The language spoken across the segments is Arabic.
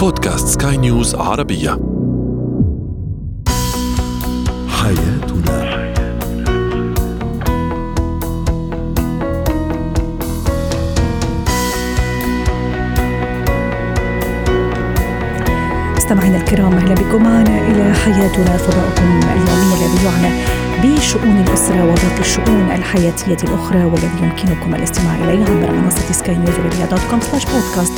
بودكاست سكاي نيوز عربية. حياتنا. مستمعينا الكرام أهلا بكم. معنا إلى حياتنا فضاؤكم اليومي الذي يعنى بشؤون الأسرة وباقي الشؤون الحياتية الأخرى والذي يمكنكم الاستماع اليه عبر منصة سكاي نيوز dot com slash podcast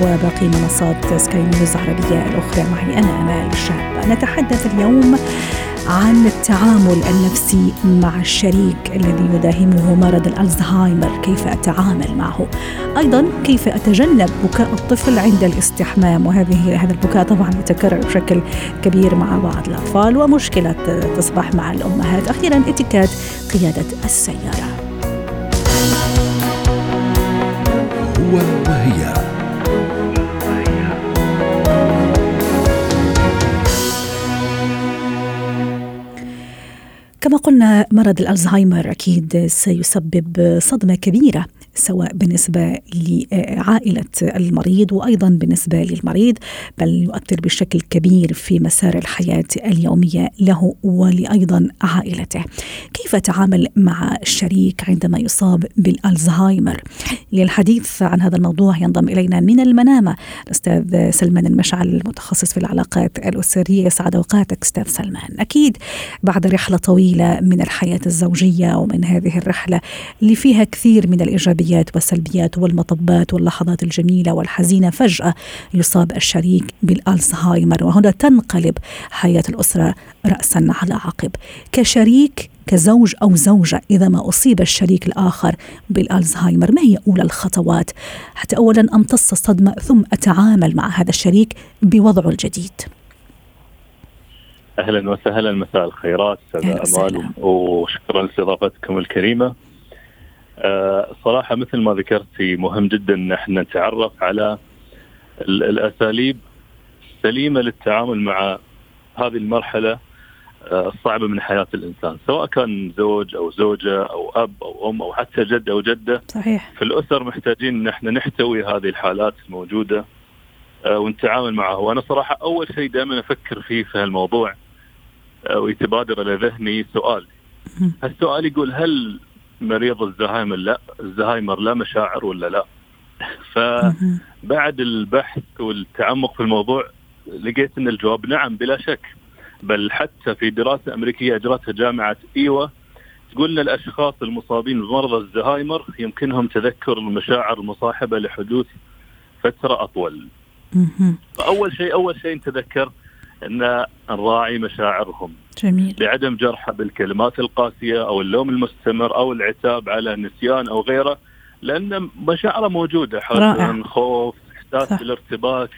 وباقي منصات سكاي نيوز العربية الأخرى معي أنا آمال الشاب نتحدث اليوم عن التعامل النفسي مع الشريك الذي يداهمه مرض الألزهايمر. كيف أتعامل معه؟ أيضا كيف أتجنب بكاء الطفل عند الاستحمام؟ وهذه هذا البكاء طبعا يتكرر بشكل كبير مع بعض الأطفال ومشكلة تصبح مع الأمهات. أخيرا إتيكيت قيادة السيارة. هو وهي. كما قلنا مرض الألزهايمر أكيد سيسبب صدمة كبيرة. سواء بالنسبة لعائلة المريض وأيضا بالنسبة للمريض بل يؤثر بشكل كبير في مسار الحياة اليومية له ولأيضا عائلته. كيف أتعامل مع الشريك عندما يصاب بالألزهايمر؟ للحديث عن هذا الموضوع ينضم إلينا من المنامة الأستاذ سلمان المشعل المتخصص في العلاقات الأسرية. يسعد أوقاتك أستاذ سلمان. أكيد بعد رحلة طويلة من الحياة الزوجية ومن هذه الرحلة اللي فيها كثير من الإيجابيات والسلبيات والمطبات واللحظات الجميلة والحزينة فجأة يصاب الشريك بالألزهايمر وهنا تنقلب حياة الأسرة رأسا على عقب كشريك كزوج أو زوجة إذا ما أصيب الشريك الآخر بالألزهايمر ما هي أولى الخطوات حتى أولا أمتص الصدمة ثم أتعامل مع هذا الشريك بوضعه الجديد أهلا وسهلا مساء الخيرات أستاذ أمال. وشكرا لاستضافتكم الكريمة. آه، صراحة مثل ما ذكرتي مهم جدا إن إحنا نتعرف على ال- الأساليب السليمه للتعامل مع هذه المرحلة آه، الصعبة من حياة الإنسان، سواء كان زوج أو زوجة أو أب أو أم أو حتى جد أو جدة، صحيح. في الأسر محتاجين إن إحنا نحتوي هذه الحالات الموجودة آه، ونتعامل معها. وأنا صراحة أول شيء دائما أفكر فيه في هالموضوع ويتبادر إلى ذهني سؤال. مهم. السؤال يقول هل مريض الزهايمر لا الزهايمر لا مشاعر ولا لا. فبعد البحث والتعمق في الموضوع لقيت إن الجواب نعم بلا شك بل حتى في دراسة أمريكية أجرتها جامعة إيوا تقول إن الأشخاص المصابين بمرض الزهايمر يمكنهم تذكر المشاعر المصاحبة لحدوث فترة أطول. فأول شيء أول شيء نتذكر أن نراعي مشاعرهم جميل بعدم جرحه بالكلمات القاسية أو اللوم المستمر أو العتاب على النسيان أو غيره لأن مشاعره موجودة. حزن خوف إحساس. بالارتباك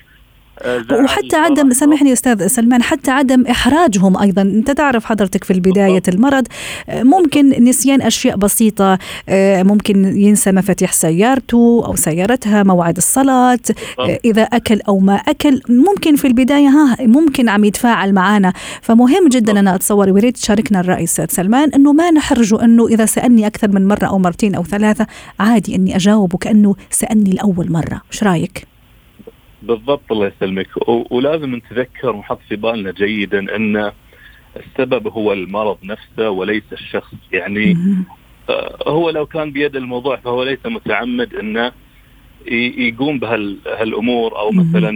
وحتى عدم فرح. سامحني أستاذ سلمان حتى عدم إحراجهم أيضا. أنت تعرف حضرتك في بدايه. المرض آه، ممكن نسيان أشياء بسيطة آه، ممكن ينسى مفاتيح سيارته أو سيارتها موعد الصلاة آه، إذا أكل أو ما أكل. ممكن في البداية ها ممكن عم يتفاعل معنا فمهم جدا أنا أتصور ويريد تشاركنا الرأي أستاذ سلمان إنه ما نحرجه إنه إذا سألني أكثر من مرة أو مرتين أو ثلاثة عادي إني أجاوبه كأنه سألني لأول مرة. إيش رأيك؟ بالضبط الله يسلمك ولازم نتذكر ونحط في بالنا جيدا أن السبب هو المرض نفسه وليس الشخص يعني. آه، هو لو كان بيد الموضوع فهو ليس متعمد انه يقوم بهالامور أو. مثلا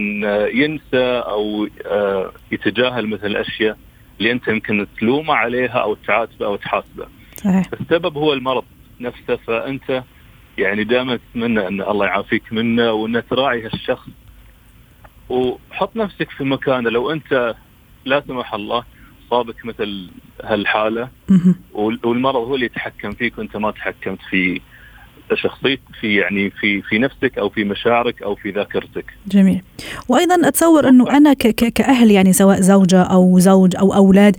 ينسى أو آه، يتجاهل مثل الأشياء اللي أنت يمكن تلومه عليها أو تعاتبه أو تحاسبه. صحيح السبب هو المرض نفسه فأنت يعني دائما تتمنى أن الله يعافيك منه وان تراعي هالشخص وحط نفسك في مكانه. لو أنت لا سمح الله صابك مثل هالحالة والمرض هو اللي يتحكم فيك وأنت ما تحكمت في شخصيتك في يعني في في نفسك أو في مشاعرك أو في ذاكرتك. جميل وأيضا أتصور إنه أنا كأهل يعني سواء زوجة أو زوج أو أولاد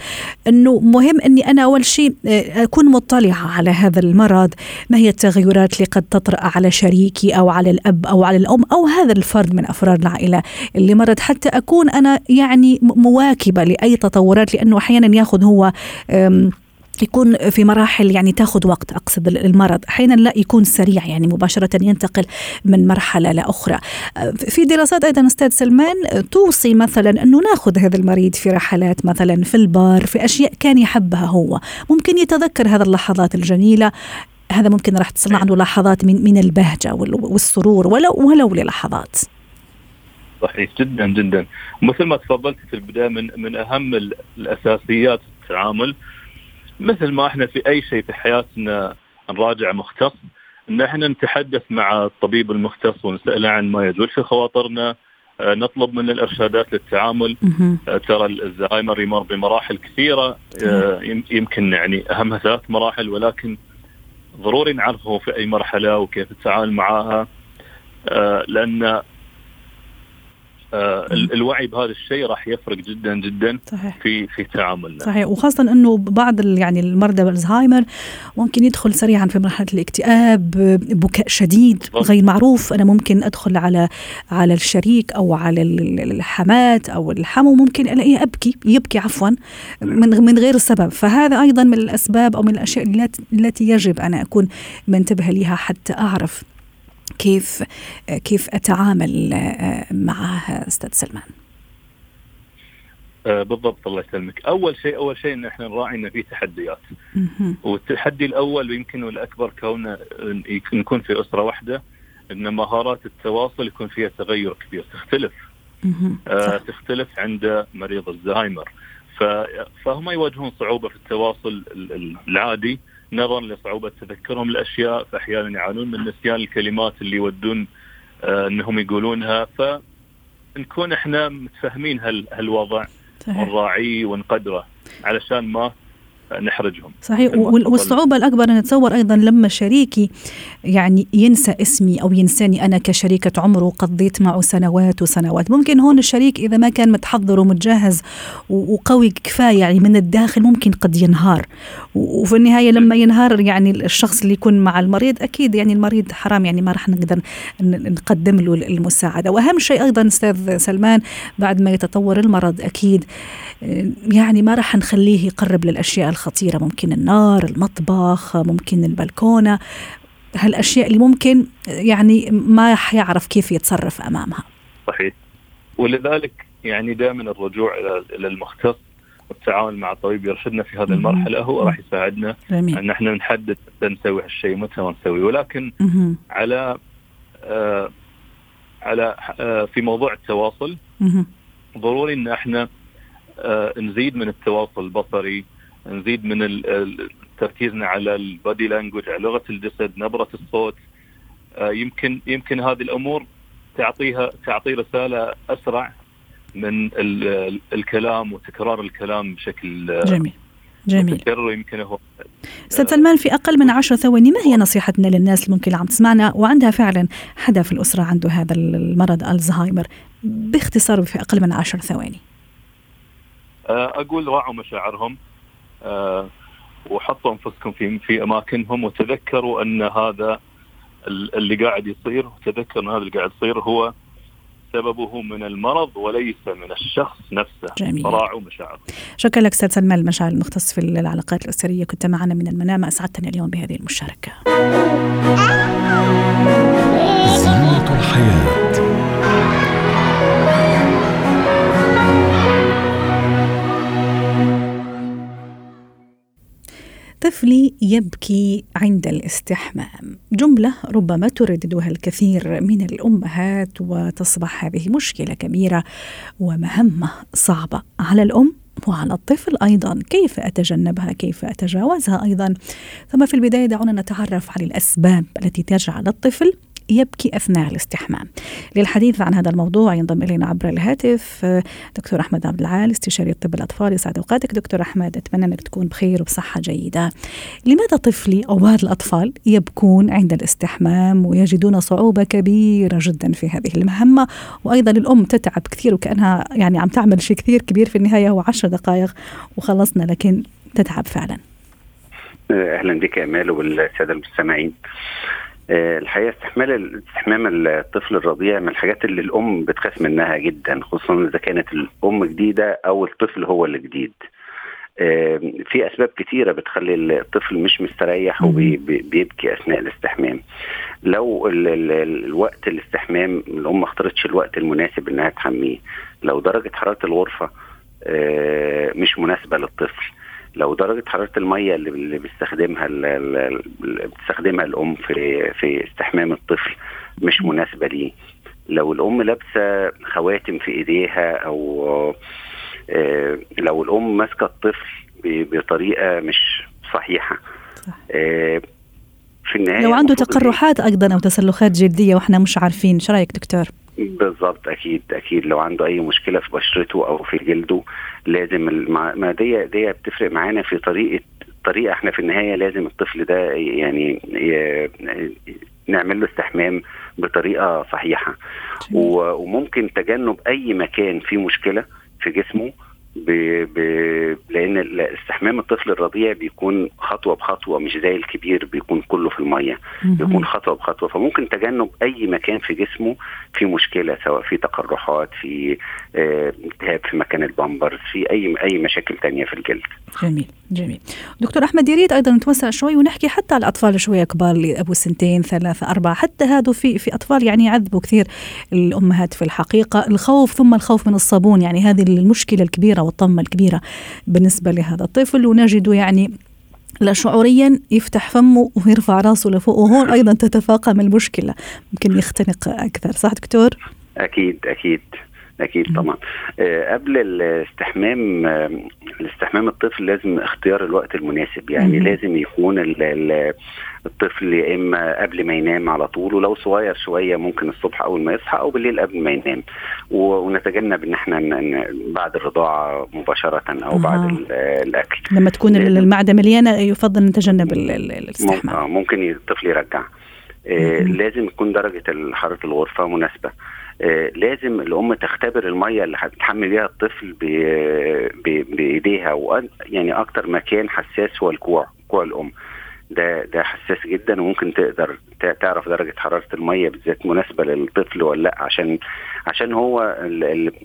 إنه مهم إني أنا أول شيء آه، أكون مطلعة على هذا المرض ما هي التغيرات اللي قد تطرأ على شريكي أو على الأب أو على الأم أو هذا الفرد من أفراد العائلة اللي مرض حتى أكون أنا يعني مواكبة لأي تطورات لأنه أحيانا ياخذ هو يكون في مراحل يعني تاخذ وقت أقصد المرض. أحيانا لا يكون سريع يعني مباشرة ينتقل من مرحلة لاخرى في دراسات أيضا أستاذ سلمان توصي مثلا أنه ناخذ هذا المريض في رحلات مثلا في البار في أشياء كان يحبها هو. ممكن يتذكر هذه اللحظات الجميلة. هذا ممكن راح تصنع عنه لحظات من من البهجة والسرور ولو ولو للحظات. صحيح جدا جدا. مثل ما تفضلت في البداية من من أهم الأساسيات التعامل. مثل ما إحنا في أي شيء في حياتنا نراجع مختص إن إحنا نتحدث مع الطبيب المختص ونسأله عن ما يجول في خواطرنا آه، نطلب من الإرشادات للتعامل. آه، ترى الزهايمر يمر بمراحل كثيرة آه، يمكن يعني اهمها ثلاث مراحل ولكن ضروري نعرفه في أي مرحلة وكيف التعامل معها لأن الوعي بهذا الشيء راح يفرق جدا جدا صحيح. في في تعاملنا. صحيح. وخاصة إنه بعض يعني المرضى بالزهايمر ممكن يدخل سريعا في مرحلة الاكتئاب بكاء شديد غير معروف. أنا ممكن أدخل على على الشريك أو على الحمات أو الحمو ممكن ألاقيه ابكي يبكي عفوا من من غير سبب فهذا أيضا من الأسباب أو من الأشياء التي يجب أن أكون منتبه لها حتى أعرف. كيف كيف أتعامل آه، معها أستاذ سلمان؟ آه، بالضبط الله يسلمك. أول شيء أول شيء إن إحنا نراعي ان في تحديات. والتحدي الأول ويمكن الاكبر كونه نكون في أسرة واحدة إن مهارات التواصل يكون فيها تغير كبير. تختلف. آه تختلف عند مريض الزهايمر. فهم يواجهون صعوبة في التواصل العادي. نظرا لصعوبة تذكرهم الأشياء فأحيانا يعانون من نسيان الكلمات اللي يودون آه إنهم يقولونها. فنكون إحنا متفاهمين هالوضع ونراعيه ونقدره علشان ما نحرجهم. صحيح. والصعوبة الأكبر أن نتصور أيضا لما شريكي يعني ينسى اسمي أو ينساني أنا كشريكة عمره قضيت معه سنوات وسنوات. ممكن هون الشريك إذا ما كان متحضر ومتجهز وقوي كفاية يعني من الداخل ممكن قد ينهار. وفي النهاية لما ينهار يعني الشخص اللي يكون مع المريض أكيد يعني المريض حرام يعني ما راح نقدر نقدم له المساعدة. وأهم شيء أيضا أستاذ سلمان بعد ما يتطور المرض أكيد يعني ما راح نخليه يقرب للأشياء الخطيرة ممكن النار المطبخ ممكن البلكونة هالأشياء اللي ممكن يعني ما حيعرف كيف يتصرف أمامها صحيح ولذلك يعني دائما الرجوع إلى المختص والتعاون مع الطبيب يرشدنا في هذه المرحلة هو راح يساعدنا جميل. أن إحنا نحدد متى نسوي هالشيء متى ما نسوي ولكن مم. على آه على آه في موضوع التواصل مم. ضروري إن إحنا آه نزيد من التواصل البصري نزيد من تركيزنا على البادي لانجوج على لغة الجسد نبرة الصوت. آه يمكن يمكن هذه الأمور تعطيها تعطي رسالة أسرع من الكلام وتكرار الكلام بشكل آه، جميل جميل. متكرر يمكن هو أستاذ سلمان في أقل من عشر ثواني ما هي نصيحتنا للناس اللي ممكن عم تسمعنا وعندها فعلا حدا في الأسرة عنده هذا المرض ألزهايمر. باختصار في أقل من عشر ثواني. آه، أقول راعوا مشاعرهم. آه، وحطوا أنفسكم في في أماكنهم وتذكروا أن هذا اللي قاعد يصير وتذكر أن هذا اللي قاعد يصير هو سببه من المرض وليس من الشخص نفسه جميل. راعوا مشاعر شكرا لك أستاذ سلمان المشاعر المختص في العلاقات الأسرية. كنت معنا من المنام اسعدتني اليوم بهذه المشاركة. زينة الحياة. طفلي يبكي عند الاستحمام. جملة ربما ترددها الكثير من الأمهات وتصبح هذه مشكلة كبيرة ومهمة صعبة على الأم وعلى الطفل أيضا. كيف أتجنبها؟ كيف أتجاوزها أيضا؟ ثم في البداية دعونا نتعرف على الأسباب التي تجعل الطفل يبكي أثناء الاستحمام. للحديث عن هذا الموضوع ينضم إلينا عبر الهاتف دكتور أحمد عبد العال استشاري طب الأطفال. يسعد أوقاتك دكتور أحمد. أتمنى أنك تكون بخير وبصحة جيدة. لماذا طفلي أو بعض الأطفال يبكون عند الاستحمام ويجدون صعوبة كبيرة جدا في هذه المهمة؟ وأيضا الأم تتعب كثير وكأنها يعني عم تعمل شيء كثير كبير. في النهاية هو عشر دقائق وخلصنا لكن تتعب فعلا. أهلا بك يا امال والسادة المستمعين. آه، الحقيقة استحمال استحمام الطفل الرضيع من الحاجات اللي الأم بتخاف منها جدا خصوصا إذا كانت الأم جديدة أو الطفل هو اللي جديد. في أسباب كتيرة بتخلي الطفل مش مستريح وبيبكي أثناء الاستحمام. لو ال ال الوقت الاستحمام الأم ما اختارتش الوقت المناسب إنها تحميه. لو درجة حرارة الغرفة آه، مش مناسبة للطفل. لو درجة حرارة المية اللي بيستخدمها اللي بتستخدمها الأم في في استحمام الطفل مش مناسبة ليه لو الأم لابسة خواتم في إيديها أو آه، لو الأم ماسكة الطفل بطريقة مش صحيحة صح. آه، في النهاية لو عنده تقرحات أيضا أو تسلخات جلدية وإحنا مش عارفين شو رأيك دكتور؟ بالظبط أكيد أكيد. لو عنده أي مشكلة في بشرته أو في جلده لازم ما دي دي بتفرق معانا في طريقة طريقة إحنا في النهاية لازم الطفل ده يعني نعمل له استحمام بطريقة صحيحة. وممكن تجنب أي مكان فيه مشكلة في جسمه ب... ب... لأن استحمام الطفل الرضيع بيكون خطوة بخطوة مش زي الكبير بيكون كله في المية. بيكون خطوة بخطوة. فممكن تجنب أي مكان في جسمه في مشكلة سواء في تقرحات في آه، التهاب في مكان البامبرز في أي أي مشاكل تانية في الجلد. جميل. جميل. دكتور أحمد يريد أيضا نتوسع شوي ونحكي حتى على الأطفال شوية كبار اللي أبو سنتين ثلاثة أربعة حتى هذا في في أطفال يعني يعذبوا كثير الأمهات في الحقيقة. الخوف ثم الخوف من الصابون يعني هذه المشكلة الكبيرة والطمة الكبيرة بالنسبة لهذا الطفل. ونجد يعني لا شعوريا يفتح فمه ويرفع راسه لفوق وهون أيضا تتفاقم المشكلة. ممكن يختنق أكثر صح دكتور؟ أكيد أكيد. أكيد طبعا. آه قبل الاستحمام آه الاستحمام الطفل لازم اختيار الوقت المناسب. يعني مم. لازم يكون ال ال الطفل يا إما قبل ما ينام على طول ولو صغير شوية ممكن الصبح أول ما يصحى أو بالليل قبل ما ينام. ونتجنب إن إحنا بعد الرضاعة مباشرة أو آه. بعد الأكل. لما تكون المعدة مليانة يفضل نتجنب الاستحمام. ممكن الطفل يرجع. آه لازم يكون درجة حرارة الغرفة مناسبة. آه لازم الأم تختبر المية اللي هتحمل بيها الطفل بإيديها يعني أكتر مكان حساس هو الكوع كوع الأم. ده ده حساس جدا وممكن تقدر تعرف درجة حرارة المية بالذات مناسبة للطفل ولا لأ عشان عشان هو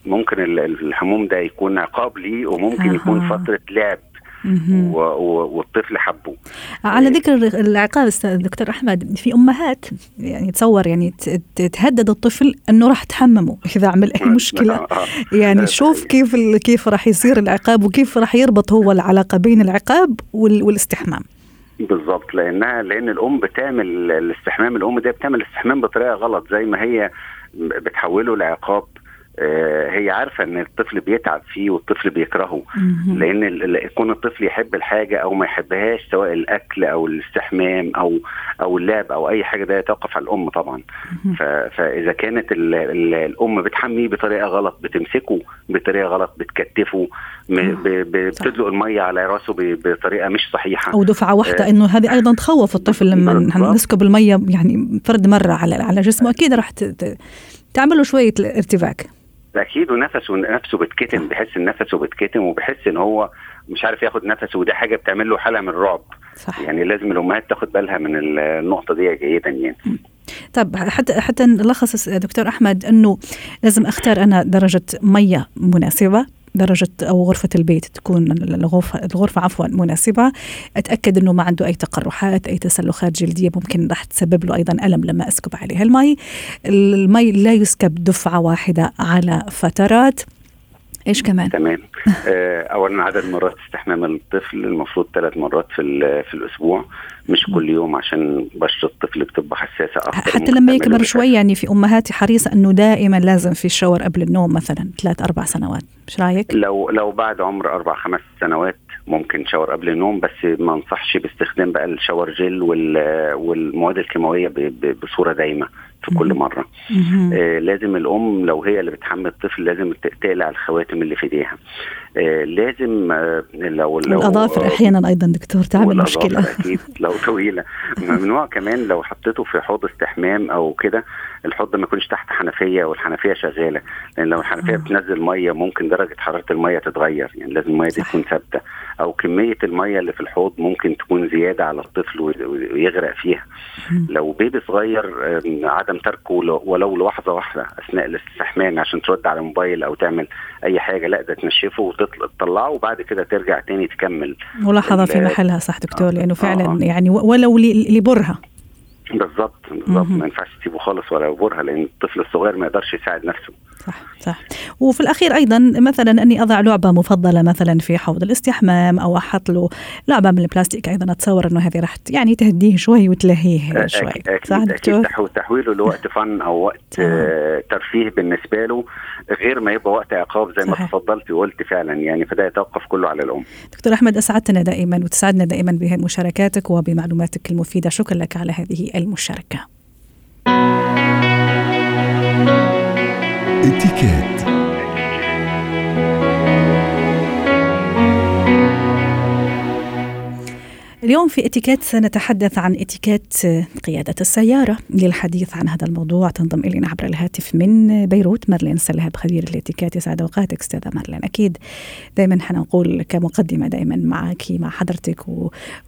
ممكن الحموم ده يكون عقاب ليه وممكن يكون فترة لعب والطفل حبه. على آه. ذكر العقاب أستاذ دكتور أحمد في أمهات يعني تصور يعني تهدد الطفل إنه راح تحممه إذا عمل أي مشكلة. آه. يعني شوف كيف كيف راح يصير العقاب وكيف راح يربط هو العلاقة بين العقاب والاستحمام. بالظبط لانها لأن الأم بتعمل الاستحمام الأم دي بتعمل الاستحمام بطريقة غلط زي ما هي بتحوله لعقاب آه، هي عارفة إن الطفل بيتعب فيه والطفل بيكرهه. لأن يكون الطفل يحب الحاجة أو ما يحبهاش سواء الأكل أو الاستحمام أو أو اللعب أو أي حاجة ده يتوقف على الأم طبعا. فإذا كانت ال ال الأم بتحميه بطريقة غلط بتمسكه بطريقة غلط بتكتفه بتدلق المية على راسه بطريقة مش صحيحة. أو دفعة واحدة آه. إنه هذه أيضا تخوف الطفل لما نسكب المية يعني فرد مرة على على جسمه. أكيد راح تعمل له شوية ارتباك. أكيد ونفسه نفسه بتكتم بحس إن نفسه بتكتم وبحس إن هو مش عارف ياخد نفسه ودي حاجة بتعمل له حالة من الرعب. صح. يعني لازم الأمهات تاخد بالها من النقطة دي جيدا يعني. طب حتى حتى نلخص دكتور أحمد إنه لازم أختار أنا درجة مية مناسبة. درجة أو غرفة البيت تكون الغرفة, الغرفة عفوا مناسبة. أتأكد أنه ما عنده أي تقرحات أي تسلخات جلدية ممكن راح تسبب له أيضا ألم لما أسكب عليه المي. المي لا يسكب دفعة واحدة على فترات. إيش كمان؟ تمام آه، اولا عدد مرات استحمام الطفل المفروض ثلاث مرات في في الأسبوع مش كل يوم عشان بشره الطفل بتبقى حساسة أكثر حتى لما يكبر شوي يعني في أمهاتي حريصة إنه دائما لازم في شاور قبل النوم مثلا ثلاث أربع سنوات مش رأيك؟ لو لو بعد عمر أربع خمس سنوات ممكن شاور قبل النوم بس ما انصحش باستخدام بقى الشاور جل والمواد الكيماوية بصورة دايمة في كل مرة. آه لازم الأم لو هي اللي بتحمل الطفل لازم تقلع الخواتم اللي في إيديها. آه لازم آه لو لو الأظافر أحيانا أيضا دكتور تعمل مشكلة. أكيد لو طويلة. ممنوع كمان لو حطيته في حوض استحمام أو كده الحوض ما يكونش تحت حنفية والحنفية شغالة. لأن لو الحنفية آه. بتنزل مية ممكن درجة حرارة المية تتغير. يعني لازم المية دي تكون ثابتة. أو كمية المية اللي في الحوض ممكن تكون زيادة على الطفل ويغرق فيها. لو بيبي صغير عدد عدم تركه ولو لحظة واحدة أثناء الاستحمام عشان ترد على الموبايل أو تعمل أي حاجة لا ده تنشفه وتطلعه وبعد كده ترجع تاني تكمل ملاحظة في محلها صح دكتور؟ لأنه فعلا آه. يعني ولو لبرهه بالظبط بالظبط ما ينفعش تسيبه خالص ولا يبورها لأن الطفل الصغير ما يقدرش يساعد نفسه. صح صح. وفي الأخير أيضا مثلا أني أضع لعبة مفضلة مثلا في حوض الاستحمام أو أحط له لعبة من البلاستيك أيضا أتصور إنه هذه راح يعني تهديه شوي وتلهيه شوي. أكيد صح دكتور؟ أكيد. تحويله لوقت فن أو وقت آه. ترفيه بالنسبة له غير ما يبقى وقت عقاب زي صحيح. ما تفضلت وقلت فعلا. يعني فده يتوقف كله على الأم. دكتور أحمد أسعدتنا دائما وتسعدنا دائما بمشاركاتك وبمعلوماتك المفيدة. شكرا لك على هذه المشاركة. اتكات اليوم في اتيكيت سنتحدث عن اتيكيت قيادة السيارة للحديث عن هذا الموضوع. تنضم إلينا عبر الهاتف من بيروت مارلين سلهب خبير الاتيكيت. يسعد أوقاتك أستاذة مارلين. أكيد دائما حنقول كمقدمة دائما معك مع حضرتك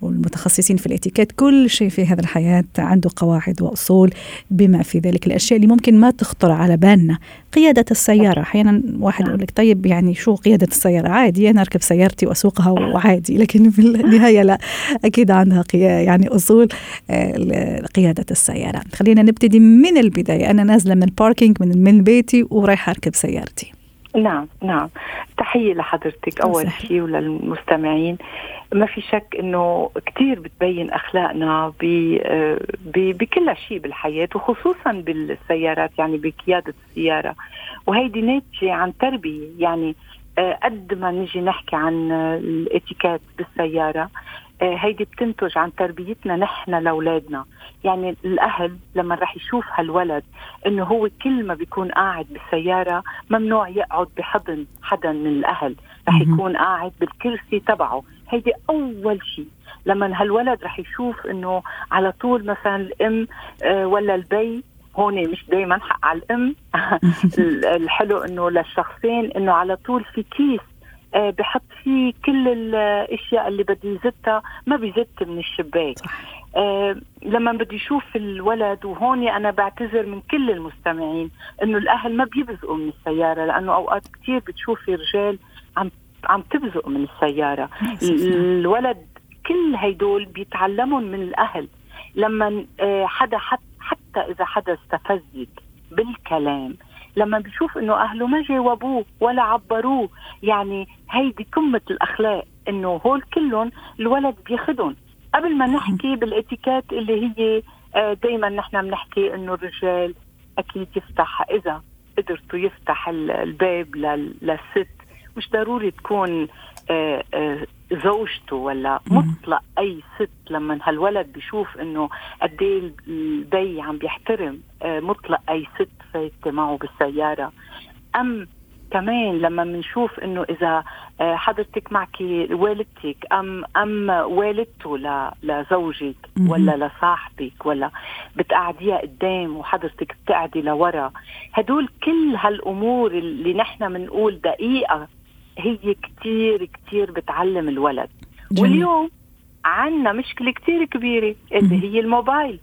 والمتخصصين في الاتيكيت. كل شيء في هذا الحياة عنده قواعد وأصول بما في ذلك. الأشياء اللي ممكن ما تخطر على بالنا قيادة السيارة. أحيانا واحد يقول لك طيب يعني شو قيادة السيارة؟ عادي أنا أركب سيارتي وأسوقها وعادي لكن في النهاية لا أكيد عندها يعني أصول آه، قيادة السيارة. خلينا نبتدي من البداية. أنا نازلة من ال parking من, من بيتي ورايحة أركب سيارتي. نعم نعم. تحية لحضرتك. أول شيء وللمستمعين. ما في شك إنه كثير بتبين أخلاقنا بكل شيء بالحياة وخصوصا بالسيارات يعني بقيادة السيارة. وهيدي ناتجة عن تربية. يعني آه، قد ما نجي نحكي عن الاتيكيت بالسيارة آه، هيدي بتنتج عن تربيتنا نحن لأولادنا. يعني الأهل لما رح يشوف هالولد إنه هو كل ما بيكون قاعد بالسيارة ممنوع يقعد بحضن حدا من الأهل. رح يكون قاعد بالكرسي تبعه. هيدي أول شيء. لما هالولد رح يشوف إنه على طول مثلا الأم آه، ولا البي هون مش دائما حق على الأم. الحلو إنه للشخصين إنه على طول في كيس آه، بحط فيه كل الأشياء اللي بده يزتها ما بيزت من الشباك. آه لما بدي يشوف الولد وهون أنا بعتذر من كل المستمعين إنه الأهل ما بيبزقوا من السيارة لأنه أوقات كثير بتشوفي رجال عم عم تبزق من السيارة. الولد كل هيدول بيتعلمون من الأهل. لما آه، حدا حتى إذا حدا استفزك بالكلام لما بيشوف إنه أهله ما جاوبوه ولا عبروه يعني هيدي قمة الأخلاق إنه هول كلهم الولد بياخذهم قبل ما نحكي بالإتيكيت اللي هي آه، دائما نحن بنحكي إنه الرجال أكيد يفتح إذا قدرتوا يفتح الباب للست مش ضروري تكون آه، آه، زوجته ولا مطلق أي ست لما هالولد بيشوف إنه قد إيه البي عم بيحترم آه، مطلق أي ست فايتة معه بالسيارة. أم كمان لما بنشوف إنه إذا حضرتك معك والدتك أم أم والدته لزوجك ولا لصاحبك ولا بتقعديها قدام وحضرتك بتقعدي لورا. هدول كل هالأمور اللي نحن بنقول دقيقة هي كتير كتير بتعلم الولد. جميل. واليوم عنا مشكلة كتير كبيرة اللي هي الموبايل.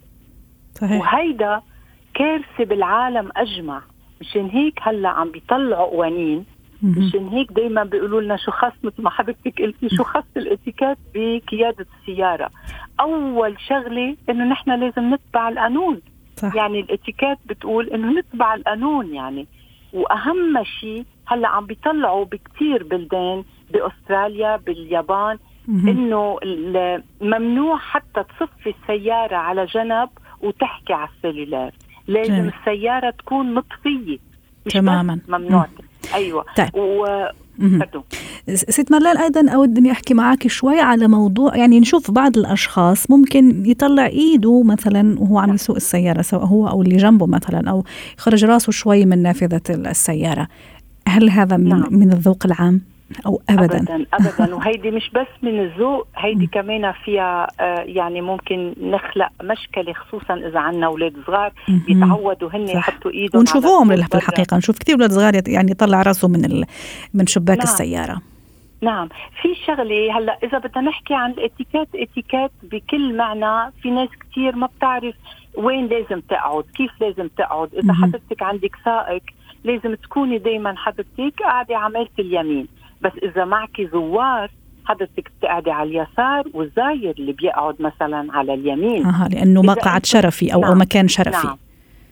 صحيح. وهيدا كارثة بالعالم أجمع. مشان هيك هلأ عم بيطلعوا قوانين. مشان هيك دايما بيقولوا لنا شو خص مثل ما حضرتك قلتي شو خص الاتيكيت بقيادة السيارة. أول شغلة إنه نحن لازم نتبع القانون. صح. يعني الاتيكيت بتقول إنه نتبع القانون يعني. وأهم شيء هلا عم بيطلعوا بكثير بلدان بأستراليا باليابان إنه ممنوع حتى تصفي السيارة على جنب وتحكي على السيلولار لازم جميل. السيارة تكون مطفيه تماما. ممنوع. أيوه. طيب. و... ست مرلان أيضا أود اني أحكي معك شوي على موضوع يعني نشوف بعض الأشخاص ممكن يطلع إيده مثلا وهو عم. يسوق السيارة سواء هو أو اللي جنبه مثلا أو يخرج راسه شوي من نافذة السيارة. هل هذا من, نعم. من الذوق العام؟ أو ابدا؟ ابدا ابدا. وهيدي مش بس من الذوق هيدي كمان فيها آه يعني ممكن نخلق مشكلة خصوصا إذا عندنا أولاد صغار بيتعودوا هن يحطوا إيدهم ونشوفوهم في الحقيقة. نشوف كثير أولاد صغار يعني يطلع راسه من من شباك نعم. السيارة. نعم. في شغلة هلأ إذا بدنا نحكي عن الاتيكيت اتيكيت بكل معنى في ناس كثير ما بتعرف وين لازم تقعد كيف لازم تقعد. إذا حضرتك عندك سائق لازم تكوني دائما حضرتك قاعدة عملت اليمين بس إذا معك زوار حضرتك بتقعدي على اليسار والزاير اللي بيقعد مثلا على اليمين أها لأنه مقعد شرفي أو نعم. أو مكان شرفي نعم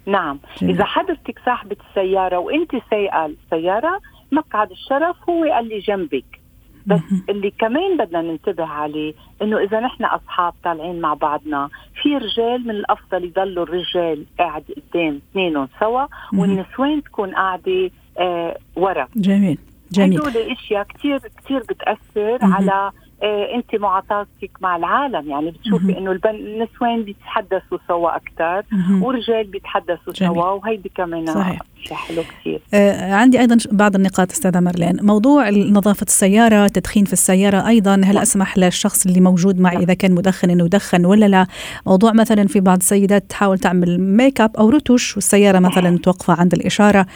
نعم جميل. إذا حضرتك صاحبة السيارة وأنت سايقة السيارة مقعد الشرف هو اللي جنبك بس اللي كمان بدنا ننتبه عليه إنه إذا نحن أصحاب طالعين مع بعضنا في رجال من الأفضل يضلوا الرجال قاعد قدام اثنينهم سوا والنسوان تكون قاعدة آه ورا. جميل جميل. هدول إشياء كثير كثير بتأثر على آه أنت معاطاتك مع العالم. يعني بتشوفي إنه النسوان بيتحدثوا سوا أكثر ورجال بيتحدثوا سوا وهيدي كمان صحيح. شيء حلو كثير. آه عندي أيضا بعض النقاط أستاذة مارلين. موضوع نظافة السيارة تدخين في السيارة أيضا هل نعم. أسمح للشخص اللي موجود معي إذا كان مدخن إنه يدخن ولا لا؟ موضوع مثلا في بعض السيدات تحاول تعمل make up أو رتوش والسيارة مثلا متوقفة عند الإشارة.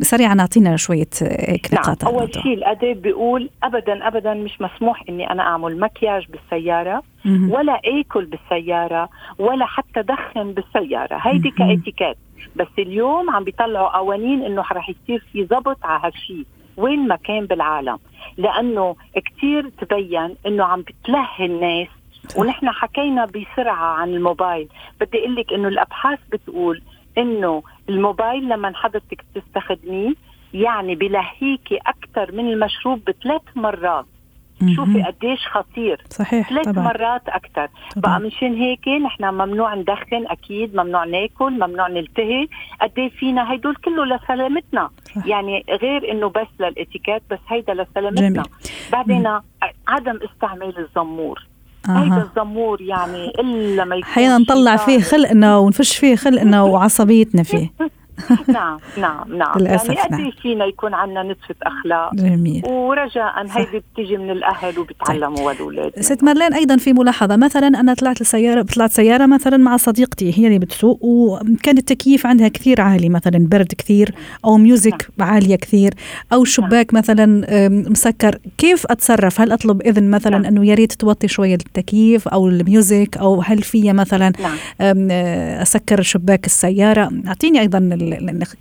سريعا أعطينا شوية هيك نقاط نعم. أول شيء الاداب بيقول ابدا ابدا مش مسموح إني أنا أعمل مكياج بالسيارة ولا آكل بالسيارة ولا حتى دخن بالسيارة. هيدي كاتيكيت بس اليوم عم بيطلعوا قوانين إنه رح يصير في ضبط على هالشيء وين ما كان بالعالم. لأنه كثير تبين إنه عم بتلهي الناس. ونحن حكينا بسرعة عن الموبايل. بدي أقول لك إنه الأبحاث بتقول إنه الموبايل لما حضرتك تستخدميه يعني بلهيكي أكثر من المشروب بثلاث مرات. شوفي قديش خطير. صحيح ثلاث طبعا. مرات أكثر بقى مشان هيك نحن ممنوع ندخن أكيد ممنوع ناكل ممنوع نلتهي. قد إيه فينا هدول كله لسلامتنا. صح. يعني غير إنه بس للإتيكيت بس هيدا لسلامتنا. جميل. بعدين عدم استعمال الزمور. آه. هيدا الزمور يعني إلا ما يكون حينا نطلع فيه خلقنا ونفش فيه خلقنا وعصبيتنا فيه. نعم نعم نعم للأسف يعني قد نعم. فينا يكون عندنا نتفة أخلاق جميل ورجاء هيدي بتيجي من الأهل وبتعلموا طيب. الأولاد ست مارلين أيضا في ملاحظة مثلا أنا طلعت السيارة طلعت سيارة مثلا مع صديقتي هي اللي بتسوق وكان التكييف عندها كثير عالي مثلا برد كثير أو music نعم. عالية كثير أو الشباك نعم. مثلا مسكر كيف أتصرف هل أطلب إذن مثلا نعم. أنه يا ريت توطي شوية التكييف أو ال music أو هل في مثلا نعم. أسكر شباك السيارة أعطيني أيضا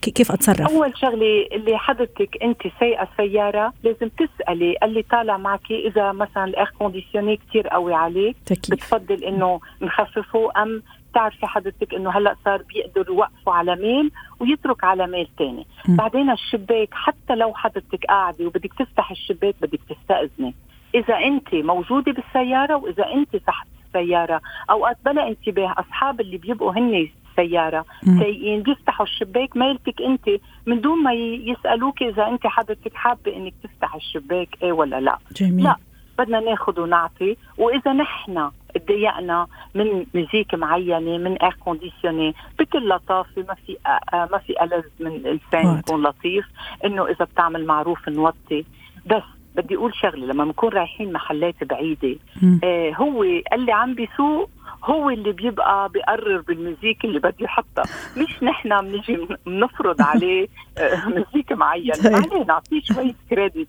كيف أتصرف؟ أول شغلة اللي حضرتك أنت سايقه سيارة لازم تسألي اللي طالع معك إذا مثلا ال air conditionné كثير قوي عليه تكيف. بتفضل إنه نخففه أم بتعرفي حضرتك إنه هلأ صار بيقدروا يوقفوا على ميل ويترك على ميل ثاني بعدين الشباك حتى لو حضرتك قاعدة وبدك تفتح الشباك بدك تستأذني إذا أنت موجودة بالسيارة وإذا أنت تحت السيارة أوقات بلا انتباه أصحاب اللي بيبقوا هن السيارة. سايقين بيفتحوا الشباك مالتك أنت من دون ما يسألوك إذا أنت حضرتك حابة إنك تفتح الشباك إيه ولا لا. جميل. لا بدنا ناخذ ونعطي. وإذا نحن تضايقنا من مزيك معينة من اير كونديسيوني بكل لطافه ما في ما في ألذ من الانسان يكون لطيف. إنه إذا بتعمل معروف نوطي. بس بدي أقول شغلة لما بنكون رايحين محلات بعيدة آه هو اللي عم بيسوق هو اللي بيبقى بيقرر بالمزيك اللي بده يحطها. مش نحن بنيجي بنفرض عليه آه، مزيك معين طيب. نعطيه شوية كريدت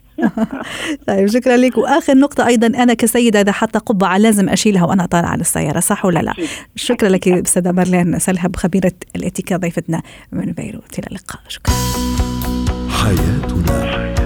طيب شكرا لك. وآخر نقطة أيضا أنا كسيدة إذا حتى قبعة لازم أشيلها وأنا طالعة على السيارة صح ولا لا؟ شكرا لك أستاذة مارلين سلهب خبيرة الاتيكا ضيفتنا من بيروت. إلى اللقاء. شكرا. حياتنا.